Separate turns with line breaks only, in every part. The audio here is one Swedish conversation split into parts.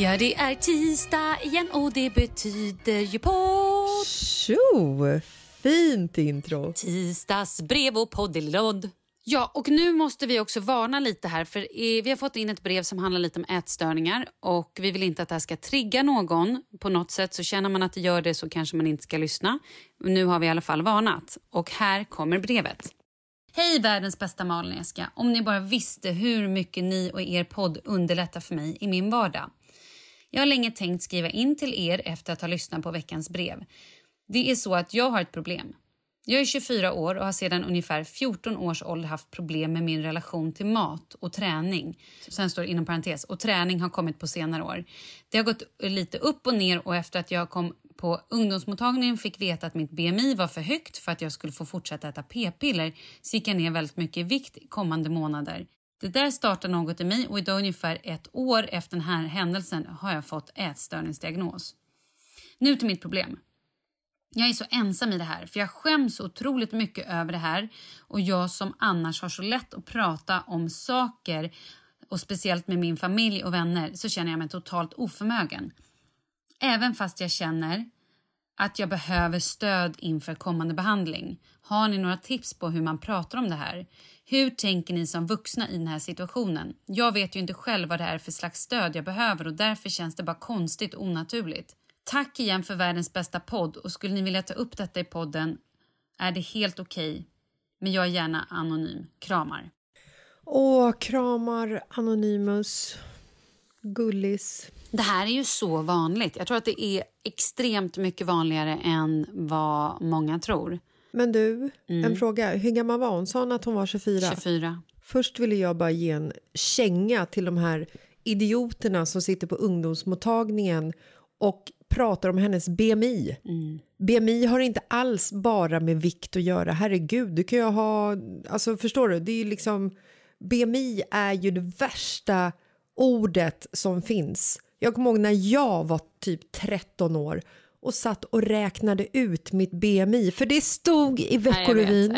Ja, det är tisdag igen och det betyder ju på
Tjo! Fint intro!
tisdagsbrev och poddelilodd. Ja, och nu måste vi också varna lite här för vi har fått in ett brev som handlar lite om ätstörningar och vi vill inte att det här ska trigga någon på något sätt så känner man att det gör det så kanske man inte ska lyssna. Nu har vi i alla fall varnat och här kommer brevet. Hej världens bästa Malin Om ni bara visste hur mycket ni och er podd underlättar för mig i min vardag. Jag har länge tänkt skriva in till er efter att ha lyssnat på veckans brev. Det är så att jag har ett problem. Jag är 24 år och har sedan ungefär 14 års ålder haft problem med min relation till mat och träning. Sen står det inom parentes, och träning har kommit på senare år. Det har gått lite upp och ner och efter att jag kom på ungdomsmottagningen fick veta att mitt BMI var för högt för att jag skulle få fortsätta äta p-piller så gick jag ner väldigt mycket i vikt kommande månader. Det där startade något i mig och idag ungefär ett år efter den här händelsen har jag fått ätstörningsdiagnos. Nu till mitt problem. Jag är så ensam i det här, för jag skäms så otroligt mycket över det här och jag som annars har så lätt att prata om saker och speciellt med min familj och vänner så känner jag mig totalt oförmögen. Även fast jag känner att jag behöver stöd inför kommande behandling. Har ni några tips på hur man pratar om det här? Hur tänker ni som vuxna i den här situationen? Jag vet ju inte själv vad det är för slags stöd jag behöver och därför känns det bara konstigt och onaturligt. Tack igen för världens bästa podd och skulle ni vilja ta upp detta i podden är det helt okej. Okay, men jag är gärna anonym. Kramar.
Åh, kramar Anonymous. Gullis.
Det här är ju så vanligt. Jag tror att det är extremt mycket vanligare än vad många tror.
Men du, mm. en fråga. Hur gammal var hon? Sa hon att hon var 24?
24.
Först ville jag bara ge en känga till de här idioterna som sitter på ungdomsmottagningen och pratar om hennes BMI. Mm. BMI har inte alls bara med vikt att göra. Herregud, du kan ju ha... Alltså, förstår du? Det är liksom... BMI är ju det värsta ordet som finns. Jag kommer ihåg när jag var typ 13 år och satt och räknade ut mitt BMI. För det stod i Veckorevyn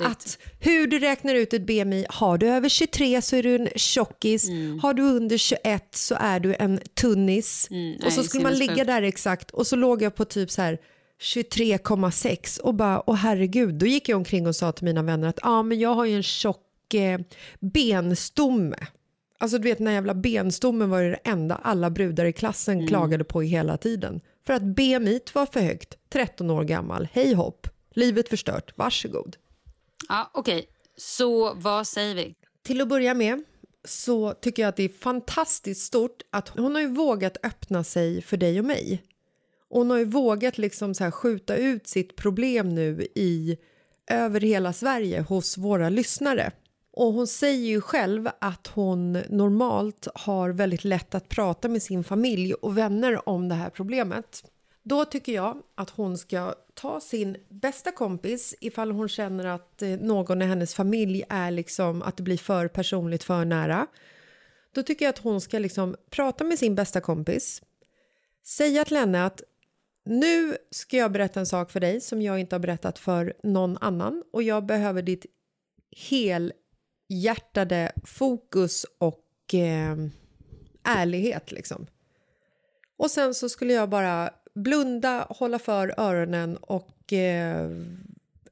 att hur du räknar ut ett BMI, har du över 23 så är du en tjockis, mm. har du under 21 så är du en tunnis. Mm, och så skulle man ligga där exakt och så låg jag på typ så här 23,6 och bara, åh herregud, då gick jag omkring och sa till mina vänner att ah, men jag har ju en tjock eh, benstomme. Alltså du vet den här jävla benstommen var det enda alla brudar i klassen mm. klagade på hela tiden. För att BMI var för högt, 13 år gammal, hej hopp, livet förstört, varsågod.
Ja, Okej, okay. så vad säger vi?
Till att börja med så tycker jag att det är fantastiskt stort att hon har ju vågat öppna sig för dig och mig. Hon har ju vågat liksom så här skjuta ut sitt problem nu i över hela Sverige hos våra lyssnare. Och hon säger ju själv att hon normalt har väldigt lätt att prata med sin familj och vänner om det här problemet. Då tycker jag att hon ska ta sin bästa kompis ifall hon känner att eh, någon i hennes familj är liksom att det blir för personligt, för nära. Då tycker jag att hon ska liksom prata med sin bästa kompis. Säga till henne att nu ska jag berätta en sak för dig som jag inte har berättat för någon annan och jag behöver ditt hel hjärtade fokus och eh, ärlighet. Liksom. Och sen så skulle jag bara blunda, hålla för öronen och eh,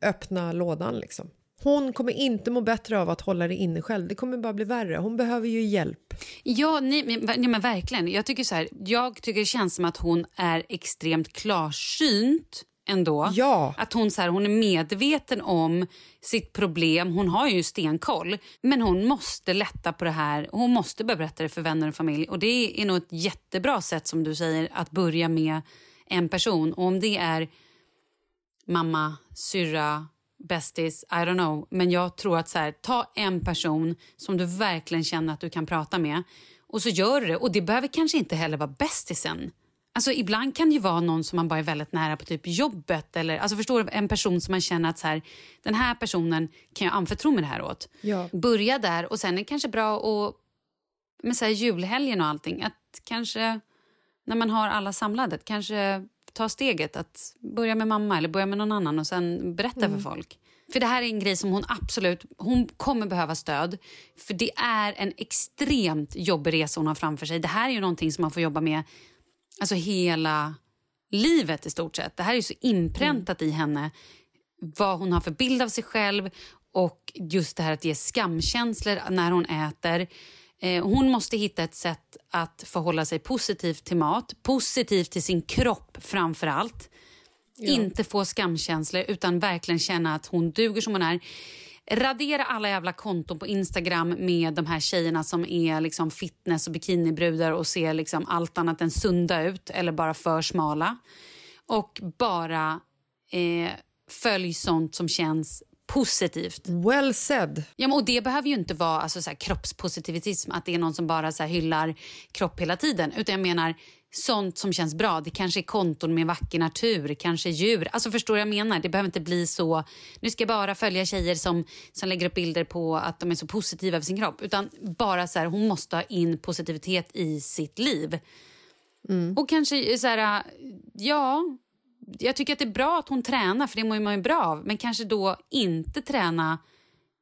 öppna lådan. Liksom. Hon kommer inte må bättre av att hålla det inne själv. Det kommer bara bli värre. Hon behöver ju hjälp.
Ja, nej, nej, men verkligen. Jag tycker, så här, jag tycker det känns som att hon är extremt klarsynt ändå.
Ja.
Att hon, så här, hon är medveten om sitt problem. Hon har ju stenkoll. Men hon måste lätta på det här. Hon måste börja berätta det för vänner och familj. Och Det är nog ett jättebra sätt som du säger att börja med en person. Och om det är mamma, syrra, bästis, I don't know. Men jag tror att så här, ta en person som du verkligen känner att du kan prata med och så gör du det. Och det behöver kanske inte heller vara bästisen. Alltså, ibland kan det ju vara någon som man bara är väldigt nära på typ jobbet. Eller, alltså, förstår du, En person som man känner att så här, den här personen kan jag anförtro mig det här åt.
Ja.
Börja där och sen är det kanske bra att med så här, julhelgen och allting. Att kanske när man har alla samlade, kanske ta steget att börja med mamma eller börja med någon annan och sen berätta mm. för folk. För det här är en grej som hon absolut hon kommer behöva stöd. För det är en extremt jobbig resa hon har framför sig. Det här är ju någonting som man får jobba med alltså hela livet i stort sett. Det här är så inpräntat mm. i henne vad hon har för bild av sig själv och just det här att ge skamkänslor när hon äter. Eh, hon måste hitta ett sätt att förhålla sig positivt till mat, positivt till sin kropp framför allt. Ja. Inte få skamkänslor utan verkligen känna att hon duger som hon är. Radera alla jävla konton på Instagram med de här tjejerna som är liksom fitness och bikinibrudar och ser liksom allt annat än sunda ut eller bara för smala. Och bara eh, följ sånt som känns positivt.
Well said.
Ja, men, och Det behöver ju inte vara alltså, så här, kroppspositivism, att det är någon som bara så här, hyllar kropp hela tiden. Utan jag menar sånt som känns bra. Det kanske är konton med vacker natur, kanske djur. Alltså förstår jag menar? Det behöver inte bli så, nu ska jag bara följa tjejer som, som lägger upp bilder på att de är så positiva över sin kropp. Utan bara så här, hon måste ha in positivitet i sitt liv. Mm. Och kanske så här, ja, jag tycker att det är bra att hon tränar, för det mår man ju bra av. Men kanske då inte träna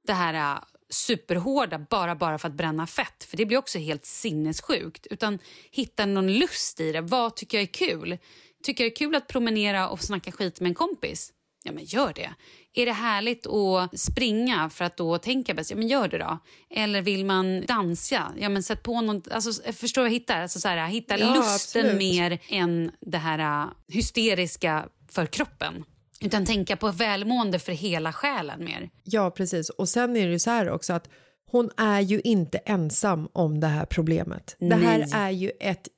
det här superhårda bara, bara för att bränna fett. För Det blir också helt sinnessjukt. Utan hitta någon lust i det. Vad tycker jag är kul? Tycker jag det är kul att promenera och snacka skit med en kompis? Ja, men gör det. Är det härligt att springa för att då tänka bäst? Ja, men gör det då. Eller vill man dansa? Ja, men sätt på något. Alltså, förstår jag hittar? Alltså, så här, hitta
Ja,
lusten
absolut.
mer än det här äh, hysteriska för kroppen. Utan tänka på välmående för hela själen mer.
Ja, precis. Och sen är det ju så här också att hon är ju inte ensam om det här problemet. Det här
Nej.
är ju ett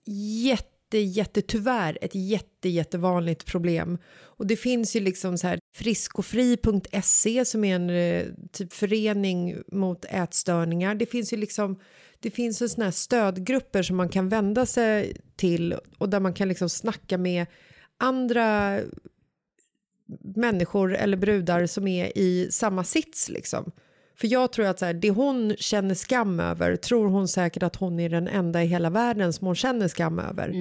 jätte, jätte, tyvärr ett jätte, jättevanligt problem. Och det finns ju liksom så här friskofri.se som är en eh, typ förening mot ätstörningar. Det finns ju liksom det finns ju såna här stödgrupper som man kan vända sig till och där man kan liksom snacka med andra människor eller brudar som är i samma sits. Liksom. För jag tror att så här, det hon känner skam över tror hon säkert att hon är den enda i hela världen som hon känner skam över.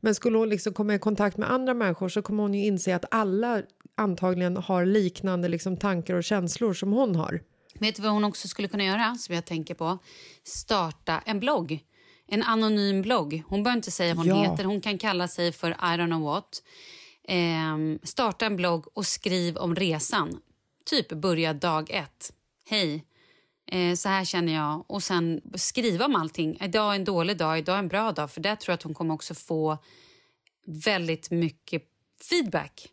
Men skulle hon liksom komma i kontakt med andra människor så kommer hon ju inse att alla antagligen har liknande liksom, tankar och känslor som hon har.
Vet du vad hon också skulle kunna göra? som jag tänker på? Starta en blogg. En anonym blogg. Hon behöver inte säga vad hon
Ja.
heter. Hon kan kalla sig för I don't know what. Ehm, starta en blogg och skriv om resan. Typ börja dag ett. Hej, eh, så här känner jag. Och sen skriva om allting. Idag är en dålig dag, idag är en bra dag. För där tror jag att hon kommer också få väldigt mycket feedback.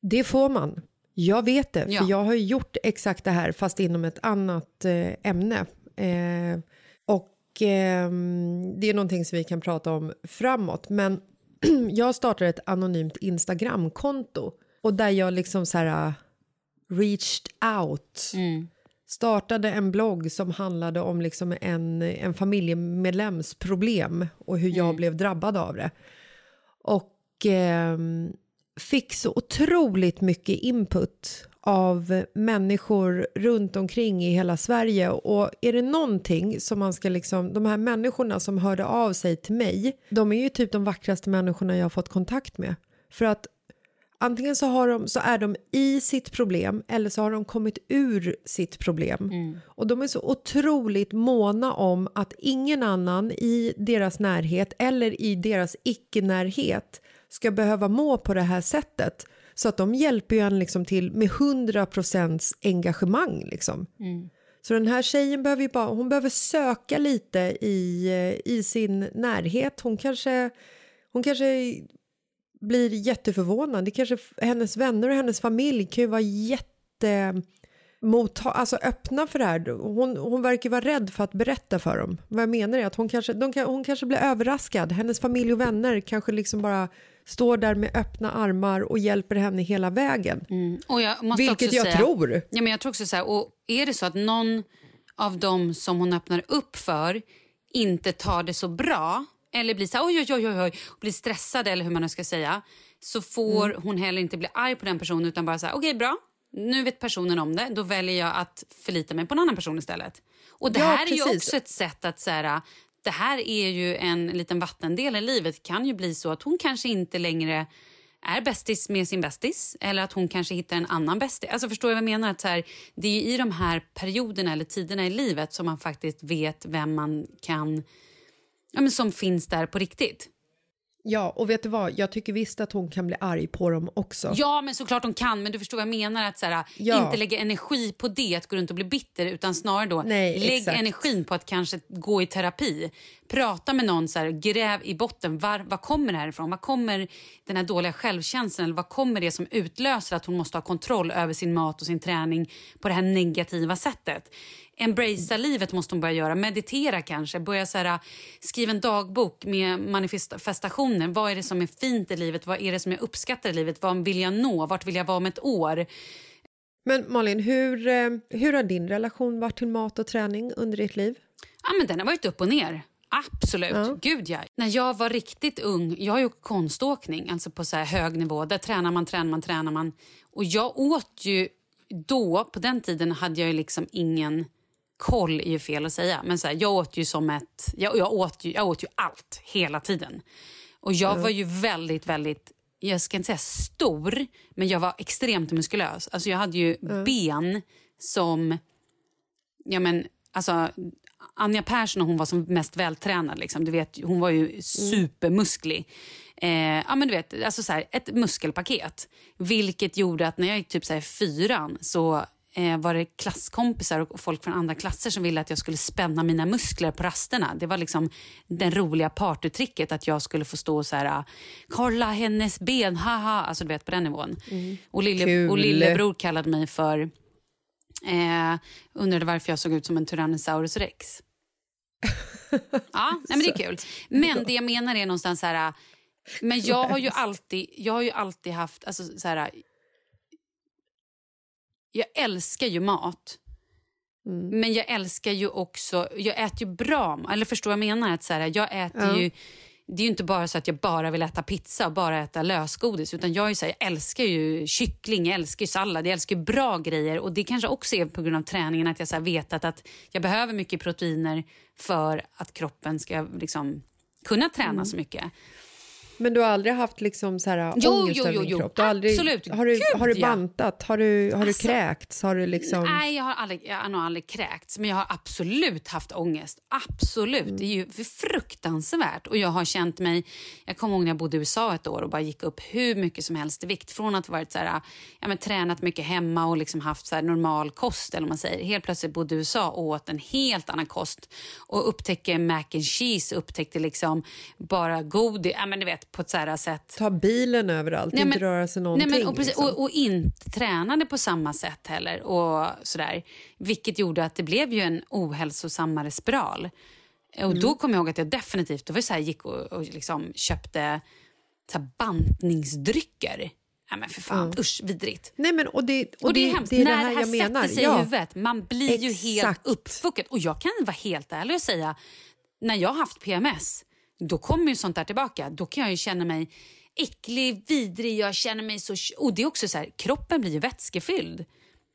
Det får man. Jag vet det,
Ja.
för jag har gjort exakt det här fast inom ett annat eh, ämne. Eh, och ehm, det är någonting som vi kan prata om framåt. Men jag startade ett anonymt Instagramkonto och där jag liksom så här uh, reached out. Startade en blogg som handlade om liksom en, en familjemedlems problem och hur jag blev drabbad av det. Och ehm, fick så otroligt mycket input av människor runt omkring i hela Sverige. Och är det någonting som man ska liksom, de här människorna som hörde av sig till mig, de är ju typ de vackraste människorna jag har fått kontakt med. För att antingen så, har de, så är de i sitt problem eller så har de kommit ur sitt problem. Och de är så otroligt måna om att ingen annan i deras närhet eller i deras icke-närhet ska behöva må på det här sättet. Så att de hjälper ju en liksom till med 100% engagemang. Liksom. Så den här tjejen behöver ju bara, hon behöver söka lite i, eh, i sin närhet. Hon kanske, hon kanske blir jätteförvånad. Det kanske hennes vänner och hennes familj kan ju vara jätte motta, alltså öppna för det här. Hon, hon verkar vara rädd för att berätta för dem. Vad jag menar är att hon kanske, de hon kanske blir överraskad. Hennes familj och vänner kanske liksom bara står där med öppna armar och hjälper henne hela vägen.
Och jag
Vilket jag
säga,
tror.
Ja, men jag tror också så här, och är det så att någon av dem som hon öppnar upp för inte tar det så bra eller blir så här, oj, oj, oj, oj, blir stressade eller hur man nu ska säga så får
Mm.
hon heller inte bli arg på den personen utan bara så här, okej bra, nu vet personen om det, då väljer jag att förlita mig på en annan person istället. Och det
Ja,
här är ju
precis.
också ett sätt att så här, det här är ju en liten vattendel i livet. Det kan ju bli så att hon kanske inte längre är bästis med sin bästis eller att hon kanske hittar en annan bästis. Alltså förstår jag vad jag menar? Att så här, det är ju i de här perioderna eller tiderna i livet som man faktiskt vet vem man kan, ja men som finns där på riktigt.
Ja, och vet du vad? Jag tycker visst att hon kan bli arg på dem också.
Ja, men såklart de kan. Men du förstår vad jag menar. Att så här,
Ja.
Inte lägga energi på det, att gå runt och bli bitter. Utan snarare då,
Nej,
lägg
exakt.
energin på att kanske gå i terapi. Prata med någon, så här, gräv i botten. Var, var kommer det här ifrån? Var kommer den här dåliga självkänslan? Eller vad kommer det som utlöser att hon måste ha kontroll över sin mat och sin träning på det här negativa sättet? Embracea livet måste hon börja göra. Meditera kanske. Börja så här, skriva en dagbok med manifestationer. Vad är det som är fint i livet? Vad är det som jag uppskattar i livet? Vad vill jag nå? Vart vill jag vara om ett år?
Men Malin, hur, eh, hur har din relation varit till mat och träning under ditt liv?
Ja, men den har varit upp och ner. Absolut.
Ja.
Gud, ja. När jag var riktigt ung, jag har gjort konståkning, alltså på så hög nivå. Där tränar man, tränar man, tränar man. Och jag åt ju då, på den tiden hade jag liksom ingen koll, är ju fel att säga. Men så här, jag åt ju som ett... Jag, jag, åt ju, jag åt ju allt, hela tiden. Och jag var ju väldigt, väldigt... Jag ska inte säga stor, men jag var extremt muskulös. Alltså jag hade ju ben som ja men alltså Anja Persson hon var som mest vältränad. Liksom. Du vet, hon var ju supermusklig. Eh, ja, men du vet, alltså så här, ett muskelpaket. Vilket gjorde att när jag gick typ så här, fyran så eh, var det klasskompisar och folk från andra klasser som ville att jag skulle spänna mina muskler på rasterna. Det var liksom det roliga partytricket att jag skulle få stå och så här, kolla hennes ben, haha, alltså du vet på den nivån. Och, lille, och lillebror kallade mig för, eh, undrade varför jag såg ut som en Tyrannosaurus rex. Ja, nej, men det är kul. Men det jag menar är någonstans så här... Men jag har ju alltid, jag har ju alltid haft... Alltså, så här, jag älskar ju mat. Men jag älskar ju också... Jag äter ju bra. Eller förstår jag menar? Att så här, jag äter
Ja.
ju... Det är ju inte bara så att jag bara vill äta pizza och bara äta lösgodis. Utan jag, är så här, jag älskar ju kyckling, jag älskar sallad, jag älskar bra grejer. Och Det kanske också är på grund av träningen att jag så här vetat att jag behöver mycket proteiner för att kroppen ska liksom kunna träna
Mm.
så mycket.
Men du har aldrig haft liksom så här
Jo,
ångest
jo,
över
jo,
din
jo.
kropp? Du har aldrig,
Absolut.
Har du,
Gud,
har du bantat? Har du, har
Alltså,
du kräkts? Har du liksom...
Nej, jag har, aldrig, jag har nog aldrig kräkts, men jag har absolut haft ångest. Absolut.
Mm.
Det är ju fruktansvärt. Och jag har känt mig... Jag kommer ihåg när jag bodde i USA ett år och bara gick upp hur mycket som helst i vikt. Från att varit så här, ja, men, tränat mycket hemma och liksom haft så här normal kost. Eller man säger. Helt plötsligt bodde i USA och åt en helt annan kost. Och upptäckte mac and cheese, upptäckte liksom bara godis. Ja, men du vet, på ett så här sätt.
Ta bilen överallt,
Nej,
inte
men-
röra sig någonting.
Nej, men, och, precis,
liksom.
och, och inte tränade på samma sätt heller. Och sådär, vilket gjorde att det blev ju en ohälsosammare spiral. Och
Mm.
Då kom jag ihåg att jag definitivt då var så här, gick och, och liksom köpte så här, bantningsdrycker. Nej, men för fan, usch, vidrigt.
Nej, men, och det, och
Och det är hemskt.
det, är
När
här
det här
jag menar.
sätter sig
ja.
i huvudet, man blir ju helt
Exakt.
uppfuckad. Och jag kan vara helt ärlig och säga, när jag har haft PMS, då kommer ju sånt där tillbaka. Då kan jag ju känna mig äcklig, vidrig, jag känner mig så... Och det är också så här, kroppen blir ju vätskefylld.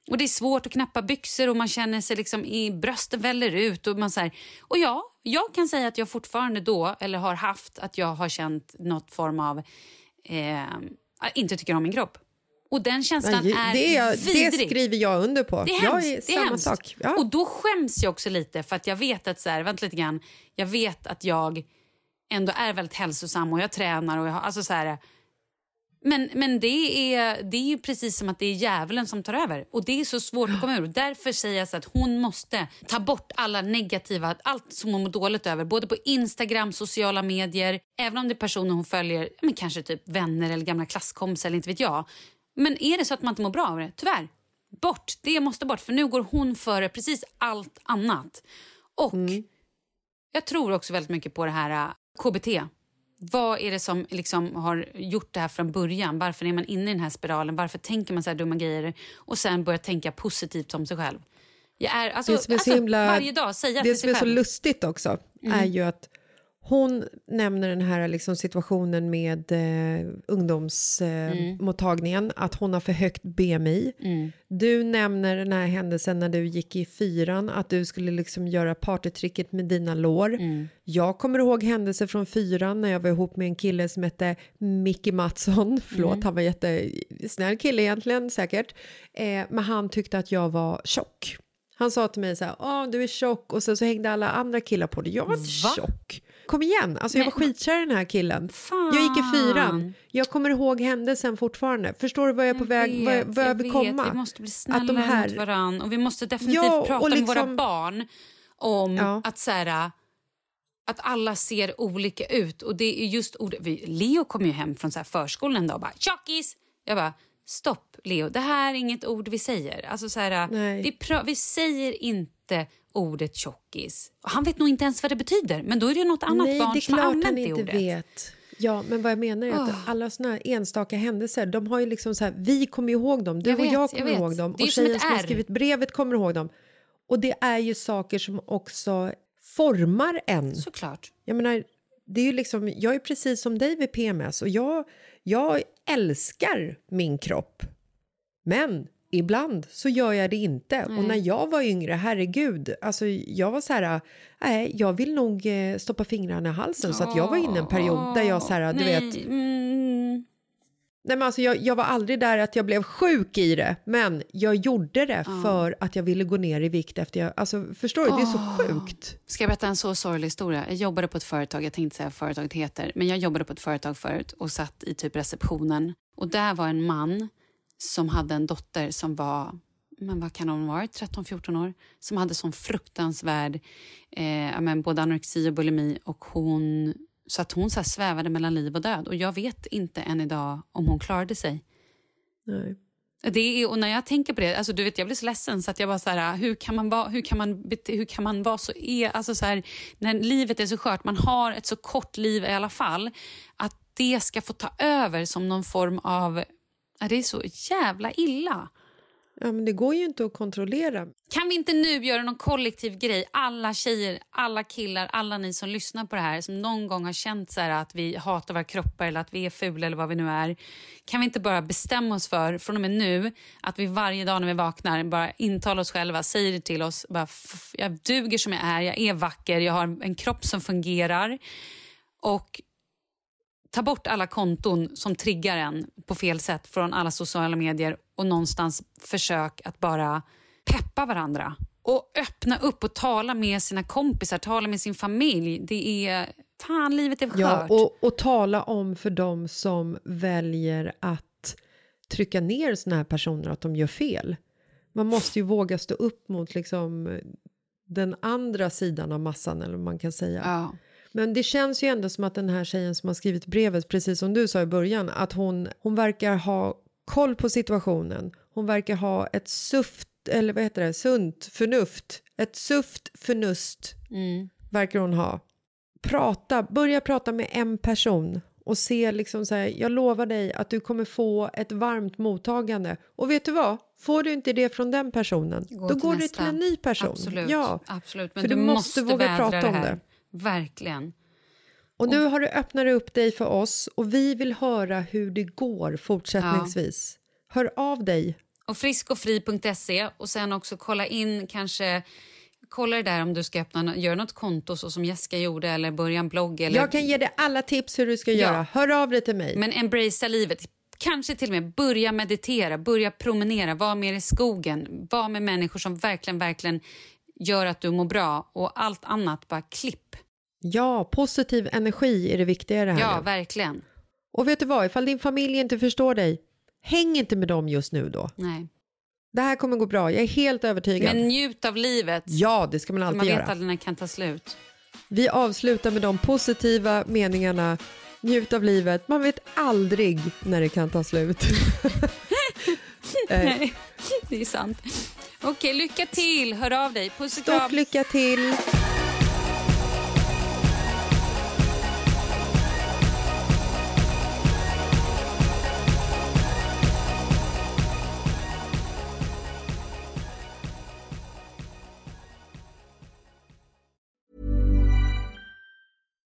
Och det är svårt att knäppa byxor och man känner sig liksom i brösten väller ut. Och, man så här, och ja, jag kan säga att jag fortfarande då, eller har haft, att jag har känt något form av... Eh, inte tycker om min kropp. Och den känslan
Nej,
är
det, är, det
vidrig.
skriver jag under på.
Det är
jag
hemskt. det är
samma
hemskt.
sak. Ja.
Och då skäms jag också lite för att jag vet att så här, vänta lite grann, jag vet att jag ändå är väldigt hälsosam och jag tränar och jag har, alltså så här, men, men det, är, det är ju precis som att det är djävulen som tar över. Och Det är så svårt att komma ur. Därför säger jag så att hon måste ta bort alla negativa, allt som hon mår dåligt över. Både på Instagram, sociala medier, även om det är personer hon följer, men kanske typ vänner eller gamla klasskompisar eller inte vet jag. Men är det så att man inte mår bra av det, tyvärr, bort. Det måste bort. För nu går hon före precis allt annat. Och jag tror också väldigt mycket på det här KBT. Vad är det som liksom har gjort det här från början? Varför är man inne i den här spiralen? Varför tänker man så här dumma grejer? Och sen börjar tänka positivt om sig själv. Jag är, alltså,
det som är så
alltså,
himla,
varje dag säga
det
till
som är
sig
så
själv.
lustigt också är ju att hon nämner den här liksom situationen med eh, ungdomsmottagningen, eh, att hon har för högt BMI. Du nämner den här händelsen när du gick i fyran, att du skulle liksom göra partytricket med dina lår. Jag kommer ihåg händelser från fyran när jag var ihop med en kille som hette Micke Mattsson. Förlåt, han var jättesnäll kille egentligen säkert. Eh, men han tyckte att jag var tjock. Han sa till mig så här, Åh, du är tjock och sen så hängde alla andra killar på det. Jag var inte
Va?
tjock. Kom igen, alltså jag var
Men-
skitkär i den här killen.
Fan.
Jag gick i fyran. Jag kommer ihåg händelsen fortfarande. Förstår du vad jag är på väg, vad jag, vad jag vill komma?
Vi måste bli
Att
snällare
de här-
mot varandra. Och vi måste definitivt
Ja,
prata med våra
liksom-
barn om
Ja.
att så här, att alla ser olika ut. Och det är just ord... Leo kom ju hem från så förskolan en dag och bara “tjockis”. Jag bara “stopp Leo, det här är inget ord vi säger”. Alltså så här, vi, vi säger inte ordet tjockis. Han vet nog inte ens vad det betyder, men då är det något annat
Nej,
barn som har använt det ordet.
vet. Ja, men vad jag menar är att
Oh.
alla såna enstaka händelser, de har ju liksom så här, vi kommer ihåg dem, du
Jag
och
vet,
jag
jag
kommer
vet.
ihåg dem och tjejen som har skrivit brevet kommer ihåg dem. Och det är ju saker som också formar en.
Såklart.
Jag menar, det är ju liksom, jag är precis som dig vid PMS och jag, jag älskar min kropp. Men ibland så gör jag det inte. Och när jag var yngre, herregud, alltså jag var så här, nej, jag vill nog eh, stoppa fingrarna i halsen. Så att jag var inne en period där jag så här, du
Nej,
vet,
Mm,
Nej, men alltså jag, jag var aldrig där att jag blev sjuk i det, men jag gjorde det för att jag ville gå ner i vikt efter jag... Alltså, förstår du? Det är så sjukt.
Ska jag berätta en så sorglig historia? Jag jobbade på ett företag, jag tänkte säga vad företaget heter, men jag jobbade på ett företag förut och satt i typ receptionen. Och där var en man som hade en dotter som var men vad kan hon vara, 13-14 år, som hade sån fruktansvärd eh, men både anorexi och bulimi och hon så att hon så här svävade mellan liv och död. Och jag vet inte än idag om hon klarade sig.
Nej.
Det är, och när jag tänker på det, alltså du vet jag blir så ledsen så att jag bara så här, hur kan man vara, hur kan man, hur kan man vara så, e, alltså så här, när livet är så skört, man har ett så kort liv i alla fall, att det ska få ta över som någon form av, det är så jävla illa.
Ja, men det går ju inte att kontrollera.
Kan vi inte nu göra någon kollektiv grej? Alla tjejer, alla killar, alla ni som lyssnar på det här som någon gång har känt så att vi hatar våra kroppar eller att vi är fula eller vad vi nu är. Kan vi inte bara bestämma oss för, från och med nu, att vi varje dag när vi vaknar bara intalar oss själva, säger det till oss, bara, jag duger som jag är, jag är vacker, jag har en kropp som fungerar. Och ta bort alla konton som triggar en på fel sätt från alla sociala medier och någonstans försök att bara peppa varandra och öppna upp och tala med sina kompisar, tala med sin familj. Det är... Fan, livet är skört.
Ja, och, och tala om för dem som väljer att trycka ner såna här personer att de gör fel. Man måste ju våga stå upp mot liksom den andra sidan av massan, eller vad man kan säga.
Ja.
Men det känns ju ändå som att den här tjejen som har skrivit brevet, precis som du sa i början, att hon, hon verkar ha koll på situationen. Hon verkar ha ett suft, eller vad heter det, sunt förnuft. Ett suft förnust
Mm.
verkar hon ha. Prata, börja prata med en person och se liksom så här, jag lovar dig att du kommer få ett varmt mottagande. Och vet du vad? Får du inte det från den personen,
Gå
då går du till en ny person.
Absolut.
Ja,
Absolut. Men
för
du,
du måste våga prata om det.
Verkligen.
och nu har du öppnat upp dig för oss och vi vill höra hur det går fortsättningsvis. Hör av dig.
Och friskofri.se och sen också kolla in kanske Kolla det där om du ska öppna, göra något konto så som Jessica gjorde eller börja en blogg. Eller,
Jag kan ge dig alla tips hur du ska
Ja.
göra. Hör av dig till mig.
Men embracea livet. Kanske till och med börja meditera, börja promenera, var mer i skogen. Var med människor som verkligen, verkligen gör att du mår bra och allt annat bara klipp.
Ja, positiv energi är det viktiga i det här.
Ja, verkligen.
Och vet du vad, ifall din familj inte förstår dig, häng inte med dem just nu då.
Nej.
Det här kommer gå bra, jag är helt övertygad.
Men njut av livet.
Ja, det ska man alltid
man vet
göra.
aldrig när det kan ta slut.
Vi avslutar med de positiva meningarna. Njut av livet, man vet aldrig när det kan ta slut. Eh,
Nej, det är sant. Okej, lycka till. Hör av dig. Puss och kram.
Stort lycka till!